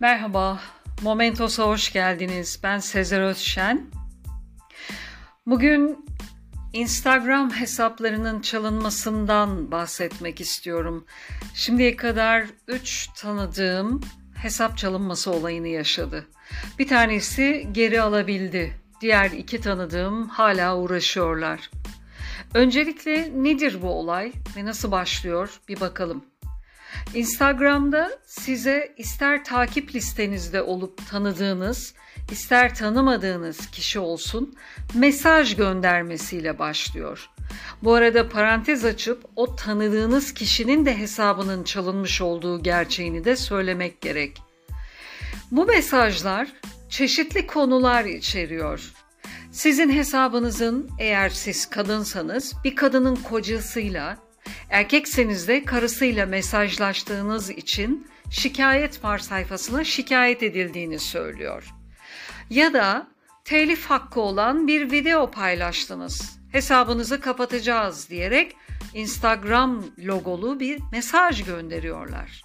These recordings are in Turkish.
Merhaba, Momentos'a hoş geldiniz. Ben Sezer Özşen. Bugün Instagram hesaplarının çalınmasından bahsetmek istiyorum. Şimdiye kadar 3 tanıdığım hesap çalınması olayını yaşadı. Bir tanesi geri alabildi. Diğer iki tanıdığım hala uğraşıyorlar. Öncelikle nedir bu olay ve nasıl başlıyor bir bakalım. Instagram'da size ister takip listenizde olup tanıdığınız, ister tanımadığınız kişi olsun mesaj göndermesiyle başlıyor. Bu arada parantez açıp o tanıdığınız kişinin de hesabının çalınmış olduğu gerçeğini de söylemek gerek. Bu mesajlar çeşitli konular içeriyor. Sizin hesabınızın eğer siz kadınsanız bir kadının kocasıyla Erkekseniz de karısıyla mesajlaştığınız için şikayet var sayfasına şikayet edildiğini söylüyor. Ya da telif hakkı olan bir video paylaştınız. Hesabınızı kapatacağız diyerek Instagram logolu bir mesaj gönderiyorlar.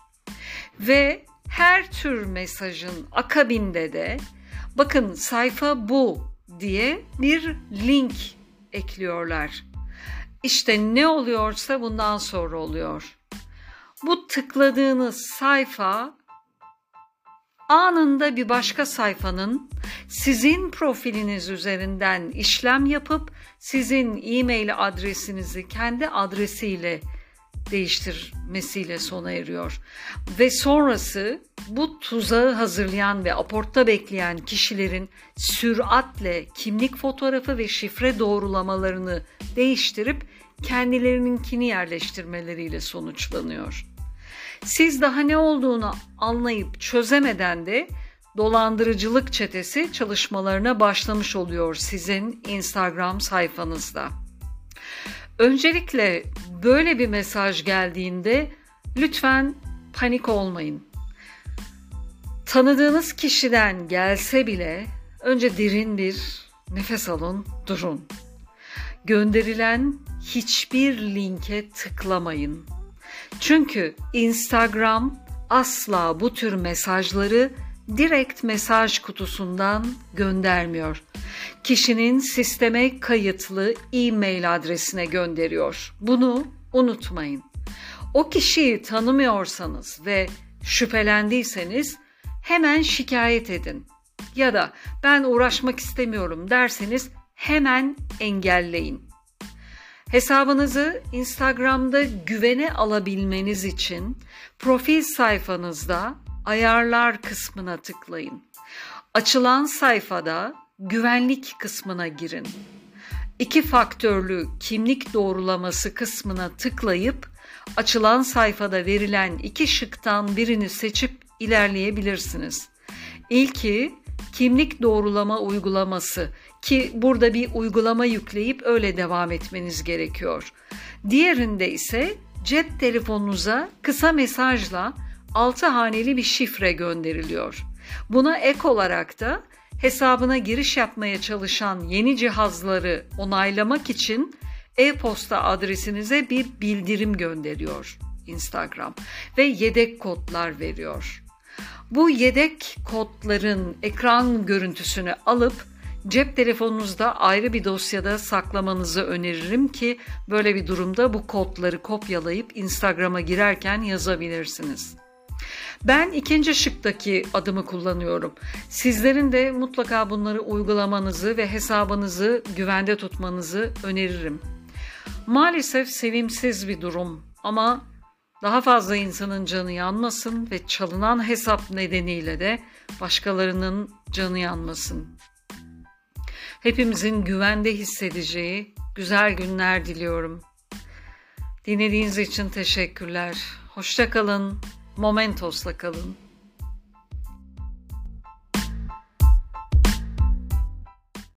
Ve her tür mesajın akabinde de bakın sayfa bu diye bir link ekliyorlar. İşte ne oluyorsa bundan sonra oluyor. Bu tıkladığınız sayfa anında bir başka sayfanın sizin profiliniz üzerinden işlem yapıp sizin e-mail adresinizi kendi adresiyle değiştirmesiyle sona eriyor. Ve sonrası bu tuzağı hazırlayan ve aportta bekleyen kişilerin süratle kimlik fotoğrafı ve şifre doğrulamalarını değiştirip kendilerininkini yerleştirmeleriyle sonuçlanıyor. Siz daha ne olduğunu anlayıp çözemeden de dolandırıcılık çetesi çalışmalarına başlamış oluyor sizin Instagram sayfanızda. Öncelikle böyle bir mesaj geldiğinde lütfen panik olmayın. Tanıdığınız kişiden gelse bile önce derin bir nefes alın, durun. Gönderilen hiçbir linke tıklamayın. Çünkü Instagram asla bu tür mesajları direkt mesaj kutusundan göndermiyor. Kişinin sisteme kayıtlı e-mail adresine gönderiyor. Bunu unutmayın. O kişiyi tanımıyorsanız ve şüphelendiyseniz hemen şikayet edin. Ya da ben uğraşmak istemiyorum derseniz hemen engelleyin. Hesabınızı Instagram'da güvene alabilmeniz için profil sayfanızda ayarlar kısmına tıklayın. Açılan sayfada güvenlik kısmına girin. İki faktörlü kimlik doğrulaması kısmına tıklayıp açılan sayfada verilen iki şıktan birini seçip ilerleyebilirsiniz. İlki kimlik doğrulama uygulaması ki burada bir uygulama yükleyip öyle devam etmeniz gerekiyor. Diğerinde ise cep telefonunuza kısa mesajla 6 haneli bir şifre gönderiliyor. Buna ek olarak da hesabına giriş yapmaya çalışan yeni cihazları onaylamak için e-posta adresinize bir bildirim gönderiyor Instagram ve yedek kodlar veriyor. Bu yedek kodların ekran görüntüsünü alıp cep telefonunuzda ayrı bir dosyada saklamanızı öneririm ki böyle bir durumda bu kodları kopyalayıp Instagram'a girerken yazabilirsiniz. Ben ikinci şıktaki adımı kullanıyorum. Sizlerin de mutlaka bunları uygulamanızı ve hesabınızı güvende tutmanızı öneririm. Maalesef sevimsiz bir durum ama daha fazla insanın canı yanmasın ve çalınan hesap nedeniyle de başkalarının canı yanmasın. Hepimizin güvende hissedeceği güzel günler diliyorum. Dinlediğiniz için teşekkürler. Hoşça kalın. Momentos'la kalın.